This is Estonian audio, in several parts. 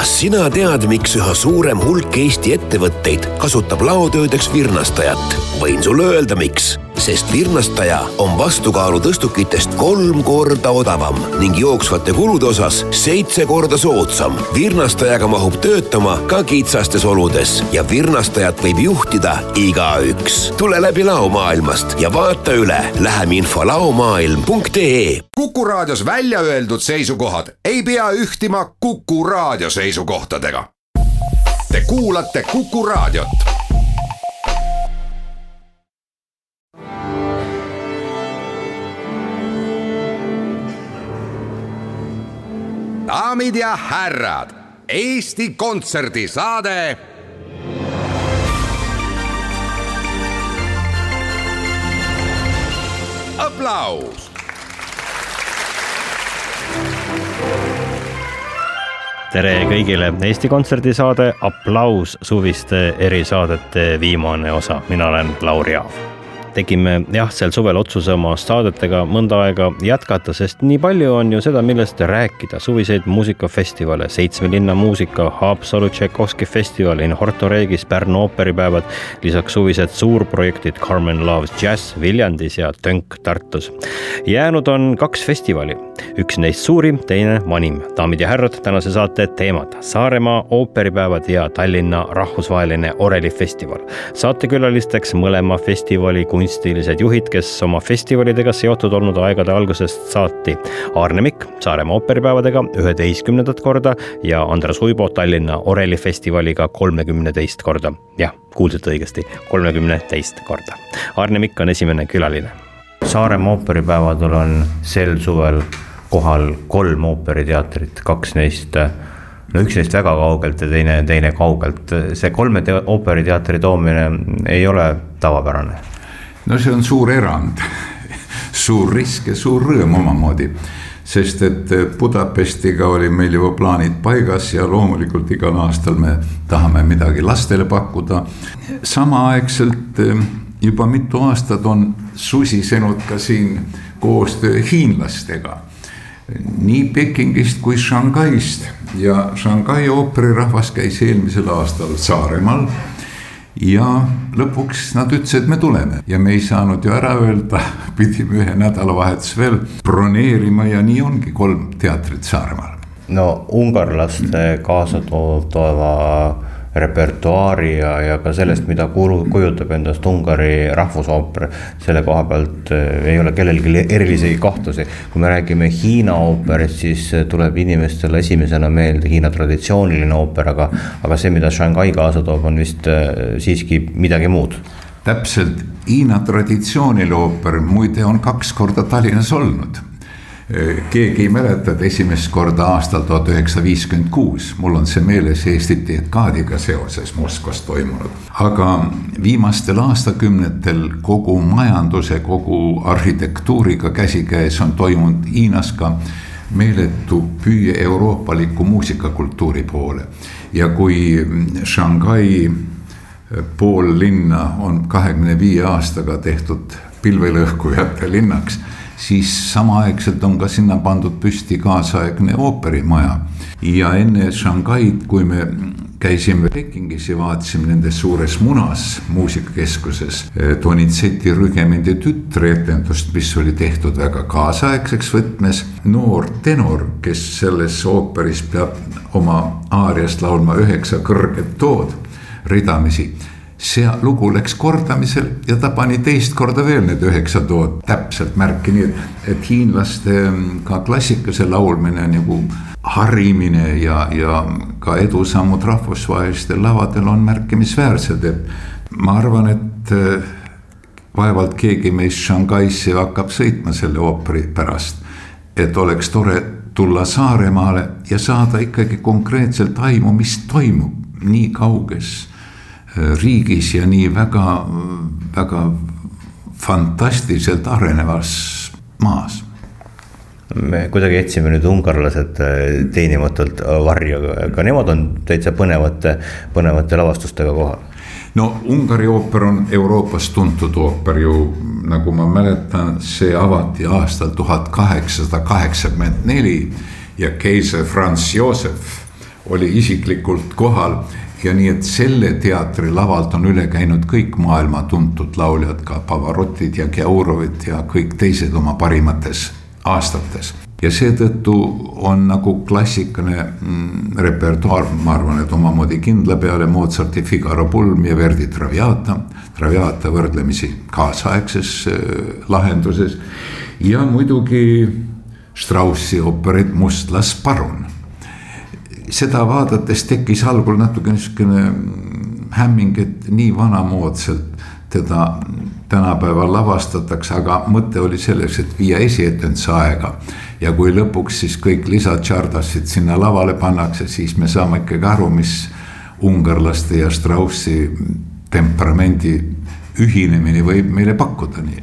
kas sina tead, miks üha suurem hulk Eesti ettevõtteid kasutab laotöödeks virnastajat? võin sulle öelda, miks sest virnastaja on vastukaalu tõstukitest kolm korda odavam ning jooksvate kulude osas seitse korda soodsam. virnastajaga mahub töötama ka kitsastes oludes ja virnastajat võib juhtida igaüks. tule läbi laomaailmast ja vaata üle läheminfo laomaailm.ee. kuku raadios välja öeldud seisukohad ei pea ühtima Kuku raadio seisukohtadega. Te kuulate Kuku raadiot daamid ja härrad, Eesti Kontserdi saade. aplaus. tere kõigile, Eesti Kontserdi saade Applaus suviste erisaadete viimane osa, mina olen Lauri Aav tegime jah, sel suvel otsuse oma saadetega mõnda aega jätkata, sest nii palju on ju seda, millest rääkida, suviseid muusikafestivale, seitsme linna muusika, Haapsalu Tšaikovski festival, In Horto Regis, Pärnu ooperipäevad, lisaks suvised suurprojektid Carmen Loves Jazz Viljandis ja Tönk Tartus. jäänud on kaks festivali, üks neist suurim, teine vanim. daamid ja härrad, tänase saate teemad Saaremaa ooperipäevad ja Tallinna rahvusvaheline orelifestival. saatekülalisteks mõlema festivali kunstilised juhid, kes oma festivalidega seotud olnud aegade algusest saati. Aarne Mikk Saaremaa ooperipäevadega üheteistkümnendat korda ja Andres Uibo Tallinna orelifestivaliga kolmekümne teist korda. jah, kuulsite õigesti, kolmekümne teist korda. Aarne Mikk on esimene külaline. Saaremaa ooperipäevadel on sel suvel kohal kolm ooperiteatrit, kaks neist no üks neist väga kaugelt ja teine, teine kaugelt. see kolme ooperiteatri toomine ei ole tavapärane no see on suur erand suur risk ja suur rõõm omamoodi. sest et Budapestiga oli meil juba plaanid paigas ja loomulikult igal aastal me tahame midagi lastele pakkuda. samaaegselt eh, juba mitu aastat on susisenud ka siin koostöö hiinlastega nii Pekingist kui Shanghai'st ja Shanghai ooperirahvas käis eelmisel aastal Saaremaal ja lõpuks nad ütlesid, me tuleme ja me ei saanud ju ära öelda, pidime ühe nädalavahetuse veel broneerima ja nii ongi kolm teatrit Saaremaal. no ungarlaste kaasatoodava repertuaari ja, ja ka sellest, mida kulu, kujutab endast Ungari rahvusooper. selle koha pealt eh, ei ole kellelgi erilisi kahtlusi. kui me räägime Hiina ooperist, siis tuleb inimestele esimesena meelde Hiina traditsiooniline ooper, aga, aga see, mida Shanghai kaasa toob, on vist eh, siiski midagi muud. täpselt, Hiina traditsiooniline ooper muide on kaks korda Tallinnas olnud keegi ei mäleta, et esimest korda aastal tuhat üheksasada viiskümmend kuus, mul on see meeles Eesti dekaadiga seoses Moskvas toimunud. aga viimastel aastakümnetel kogu majanduse, kogu arhitektuuriga käsikäes on toimunud Hiinas ka meeletu püüe euroopaliku muusikakultuuri poole. ja kui Shanghai pool linna on kahekümne viie aastaga tehtud pilvelõhkujate linnaks siis samaaegselt on ka sinna pandud püsti kaasaegne ooperimaja. ja enne Shanghai'd, kui me käisime Pekingis ja vaatasime nendes suures munas muusikakeskuses Donizetti Rügemendi tütreetendust, mis oli tehtud väga kaasaegseks võtmes. noor tenor, kes selles ooperis peab oma aariast laulma üheksa kõrget tood ridamisi see lugu läks kordamisel ja ta pani teist korda veel need üheksa tood täpselt märki, nii et, et hiinlaste mm, ka klassikalise laulmine nagu harimine ja, ja ka edusammud rahvusvahelistel lavadel on märkimisväärsed, et ma arvan, et äh, vaevalt keegi meist Shanghai'sse hakkab sõitma selle ooperi pärast. et oleks tore tulla Saaremaale ja saada ikkagi konkreetselt aimu, mis toimub nii kauges riigis ja nii väga, väga fantastiliselt arenevas maas me kuidagi jätsime nüüd ungarlased äh, teenimatult varju, aga nemad on täitsa põnevate, põnevate lavastustega kohal. no Ungari ooper on Euroopas tuntud ooper ju, nagu ma mäletan, see avati aastal tuhat kaheksasada kaheksakümmend neli ja keiser Franz Josef oli isiklikult kohal ja nii, et selle teatri lavalt on üle käinud kõik maailma tuntud lauljad, ka Pavarotid ja Geurovid ja kõik teised oma parimates aastates. ja seetõttu on nagu klassikaline mm, repertuaar, ma arvan, et omamoodi kindla peale Mozarti Figaro pulm ja Verdi Traviata. Traviata võrdlemisi kaasaegses äh, lahenduses ja muidugi Straussi ooperid Mustlas parun seda vaadates tekkis algul natuke niisugune hämming, et nii vanamoodsalt teda tänapäeval lavastatakse, aga mõte oli selleks, et viia esietenduse aega. ja kui lõpuks siis kõik lisatšardassid sinna lavale pannakse, siis me saame ikkagi aru, mis ungarlaste ja Straussi temperamendi ühinemine võib meile pakkuda, nii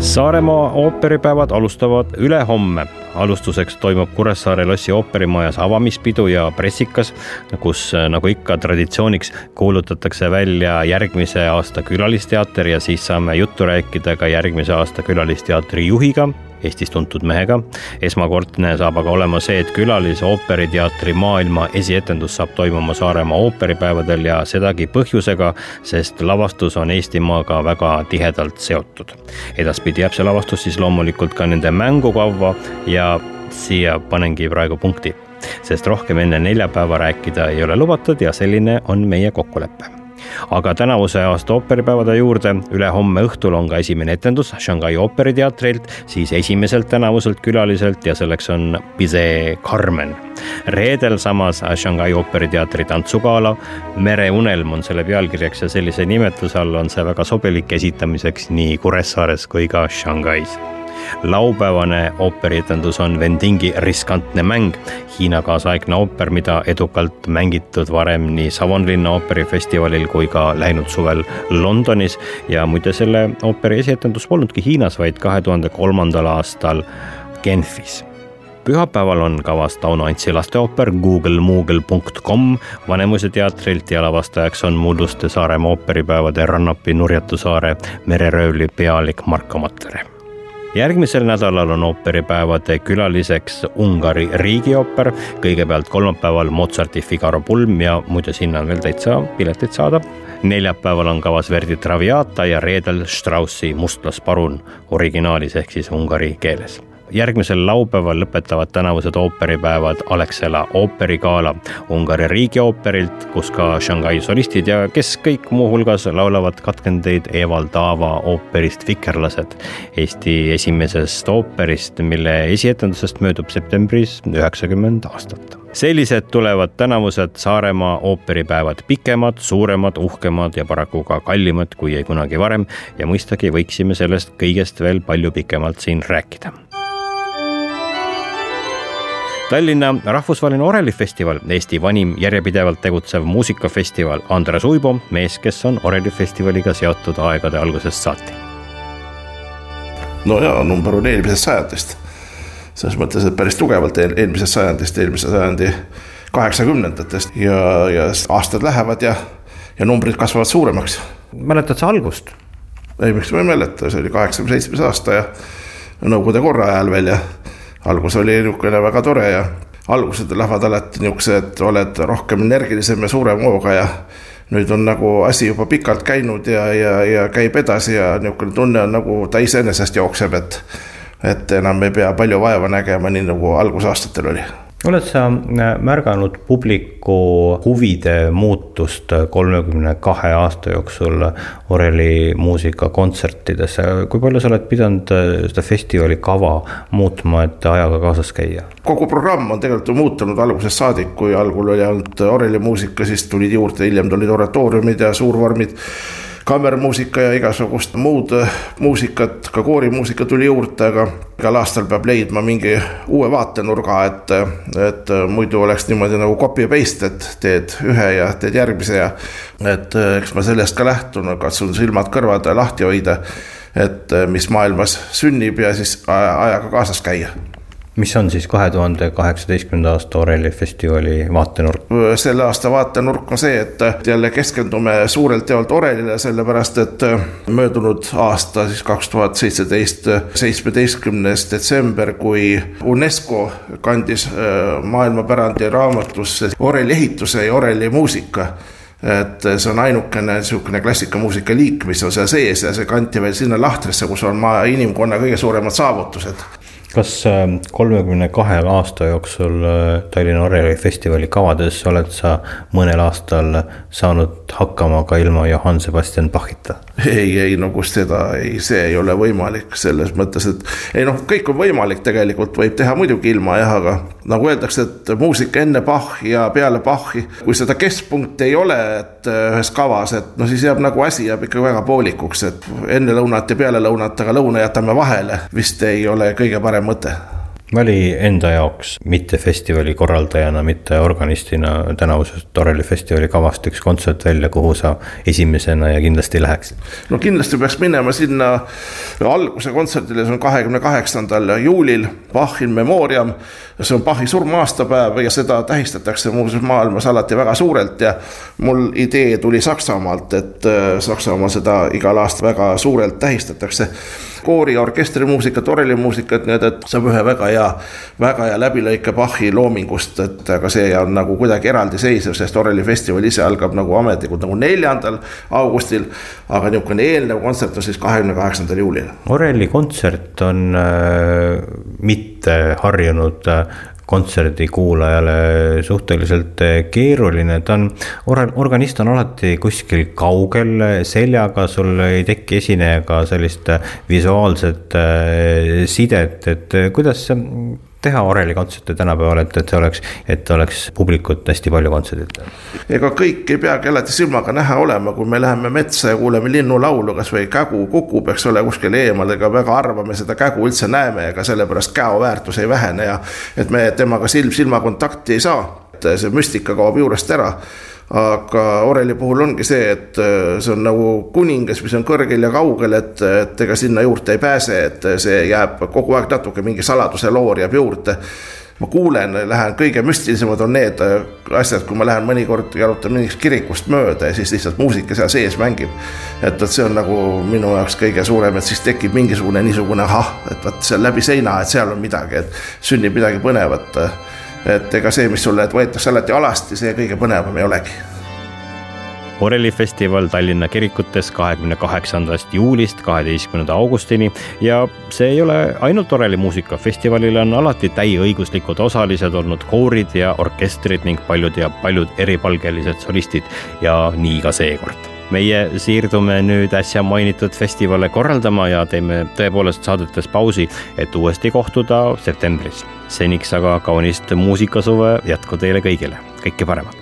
Saaremaa ooperipäevad alustavad ülehomme alustuseks toimub Kuressaare lossi ooperimajas avamispidu ja pressikas, kus nagu ikka traditsiooniks kuulutatakse välja järgmise aasta külalisteater ja siis saame juttu rääkida ka järgmise aasta külalisteatri juhiga Eestis tuntud mehega. esmakordne saab aga olema see, et külalise ooperiteatri maailma esietendus saab toimuma Saaremaa ooperipäevadel ja sedagi põhjusega, sest lavastus on Eestimaaga väga tihedalt seotud. edaspidi jääb see lavastus siis loomulikult ka nende mängukavva ja siia panengi praegu punkti, sest rohkem enne neljapäeva rääkida ei ole lubatud ja selline on meie kokkulepe aga tänavuse aasta ooperipäevade juurde ülehomme õhtul on ka esimene etendus Shanghai ooperiteatrilt, siis esimeselt tänavuselt külaliselt ja selleks on Bizet Carmen. reedel samas Shanghai ooperiteatri tantsugala Mereunelm on selle pealkirjaks ja sellise nimetuse all on see väga sobilik esitamiseks nii Kuressaares kui ka Shanghais laupäevane ooperietendus on Vendingi riskantne mäng, Hiina kaasaegne ooper, mida edukalt mängitud varem nii Savonlinna ooperifestivalil kui ka läinud suvel Londonis. Ja muide, selle ooperi esietendus polnudki Hiinas, vaid kahe tuhande kolmandal aastal Genfis. Pühapäeval on kavas Tauno Antsi lasteooper googlemoogle.com Vanemuise teatrilt ja lavastajaks on mulluste Saaremaa ooperipäevade Rannapi Nurjatusaare mereröövli pealik Marko Matvere järgmisel nädalal on ooperipäevade külaliseks Ungari riigiooper, kõigepealt kolmapäeval Mozarti Figaro pulm ja muide, sinna on veel täitsa pileteid saada. neljapäeval on kavas Verdi Traviata ja reedel Straussi Mustlas parun originaalis ehk siis ungari keeles järgmisel laupäeval lõpetavad tänavused ooperipäevad Alexela ooperigala Ungari riigiooperilt, kus ka Shanghai solistid ja kes kõik muuhulgas laulavad katkendeid Evald Aava ooperist Vikerlased, Eesti esimesest ooperist, mille esietendusest möödub septembris üheksakümmend aastat. Sellised tulevad tänavused Saaremaa ooperipäevad pikemad, suuremad, uhkemad ja paraku ka kallimad kui kunagi varem. Ja mõistagi võiksime sellest kõigest veel palju pikemalt siin rääkida Tallinna rahvusvaheline orelifestival, Eesti vanim järjepidevalt tegutsev muusikafestival, Andres Uibo, mees, kes on orelifestivaliga seotud aegade algusest saati. no jaa, number on eelmisest sajandist. selles mõttes, et päris tugevalt eelmisest sajandist, eelmise sajandi kaheksakümnendatest ja, ja aastad lähevad ja, ja numbrid kasvavad suuremaks. mäletad sa algust? ei, miks ma ei mäleta, see oli kaheksakümne seitsmes aasta ja Nõukogude korra ajal veel ja algus oli niisugune väga tore ja algused lähevad alati niisugused, oled rohkem energilisem ja suurema hooga ja nüüd on nagu asi juba pikalt käinud ja, ja, ja käib edasi ja niisugune tunne on nagu ta iseenesest jookseb, et et enam ei pea palju vaeva nägema, nii nagu algusaastatel oli oled sa äh, märganud publiku huvide muutust kolmekümne kahe aasta jooksul oreli muusikakontsertides, kui palju sa oled pidanud äh, seda festivali kava muutma, et ajaga kaasas käia? kogu programm on tegelikult ju muutunud. Algusest saadik, kui algul oli ainult orelimuusika, siis tulid juurde, hiljem tulid oratooriumid ja suurvormid kammermuusika ja igasugust muud äh, muusikat, ka koorimuusika tuli juurde, aga igal aastal peab leidma mingi uue vaatenurga, et, et muidu oleks niimoodi nagu copy paste, et teed ühe ja teed järgmise ja et äh, eks ma sellest ka lähtun, katsun silmad-kõrvad lahti hoida, et äh, mis maailmas sünnib ja siis ajaga kaasas käia mis on siis kahe tuhande kaheksateistkümnenda aasta Oreli festivali vaatenurk? selle aasta vaatenurk on see, et jälle keskendume suurelt jaolt Orelile, sellepärast et möödunud aasta, siis kaks tuhat seitseteist, seitsmeteistkümnes detsember, kui UNESCO kandis äh, maailmapärandi raamatusse Oreli ehituse ja Oreli muusika et see on ainukene niisugune klassikamuusika liik, mis on seal sees ja see kanti veel sinna lahtrisse, kus on maa inimkonna kõige suuremad saavutused kas ähm, kolmekümne kahe aasta jooksul äh, Tallinna Oreli festivali kavades oled sa mõnel aastal saanud hakkama ka ilma Johann Sebastian Bachita? Ei, ei no kus seda, ei, see ei ole võimalik selles mõttes, et ei noh, kõik on võimalik, tegelikult võib teha muidugi ilma jah, aga nagu öeldakse, et muusika enne Bachi ja peale Bachi, kui seda keskpunkti ei ole, et äh, ühes kavas, et no siis jääb nagu asi jääb ikka väga poolikuks, et enne lõunat ja peale lõunat, aga lõuna jätame vahele, vist ei ole kõige parem mõte vali enda jaoks mitte festivali korraldajana, mitte organistina tänavusest Toreli festivali kavast üks kontsert välja, kuhu sa esimesena ja kindlasti läheksid? no kindlasti peaks minema sinna alguse kontserdile, see on kahekümne kaheksandal juulil, Bach in memoriam. see on Bachi surma-aastapäev ja seda tähistatakse muuseas maailmas alati väga suurelt ja mul idee tuli Saksamaalt, et äh, Saksamaal seda igal aastal väga suurelt tähistatakse koori- ja orkestrimuusikat, orelimuusikat, nii et, et saab ühe väga hea, väga hea läbilõike Bachi loomingust, et aga see on nagu kuidagi eraldiseisev, sest orelifestival ise algab nagu ametlikult nagu neljandal augustil. aga niisugune eelnev kontsert on siis kahekümne kaheksandal juulil. oreli kontsert on äh, mitte harjunud äh, kontserdikuulajale suhteliselt keeruline, ta on, organist on alati kuskil kaugel seljaga, sul ei teki esinejaga sellist visuaalset äh, sidet, et kuidas teha Oreli kontserte tänapäeval, et, et see oleks, et oleks publikut hästi palju kontserdil? ega kõik ei peagi alati silmaga näha olema, kui me läheme metsa ja kuuleme linnulaulu, kasvõi kägu kukub, eks ole, kuskil eemal, ega väga harva me seda kägu üldse näeme, ega sellepärast käo väärtus ei vähene ja et me temaga silm silma kontakti ei saa, et see müstika kaob juurest ära. Aga oreli puhul ongi see, et äh, see on nagu kuningas, mis on kõrgel ja kaugel, et, et ega sinna juurde ei pääse, et see jääb kogu aeg natuke mingi saladuse loor jääb juurde. Ma kuulen, lähen, kõige müstilisemad on need äh, asjad, kui ma lähen mõnikord jalutan mingist kirikust mööda ja siis lihtsalt muusika seal sees mängib. et, et see on nagu minu jaoks kõige suurem, et siis tekib mingisugune niisugune ahah, et vot seal läbi seina, et seal on midagi, et sünnib midagi põnevat et ega see, mis sulle võetakse alati alasti, see kõige põnevam ei olegi. Oreli festival Tallinna kirikutes kahekümne kaheksandast juulist kaheteistkümnenda augustini ja see ei ole ainult Oreli muusika, festivalil on alati täieõiguslikud osalised olnud koorid ja orkestrid ning paljud ja paljud eripalgelised solistid ja nii ka seekord meie siirdume nüüd äsja mainitud festivale korraldama ja teeme tõepoolest saadetes pausi, et uuesti kohtuda septembris. seniks aga kaunist muusikasuve jätku teile kõigile, kõike paremat.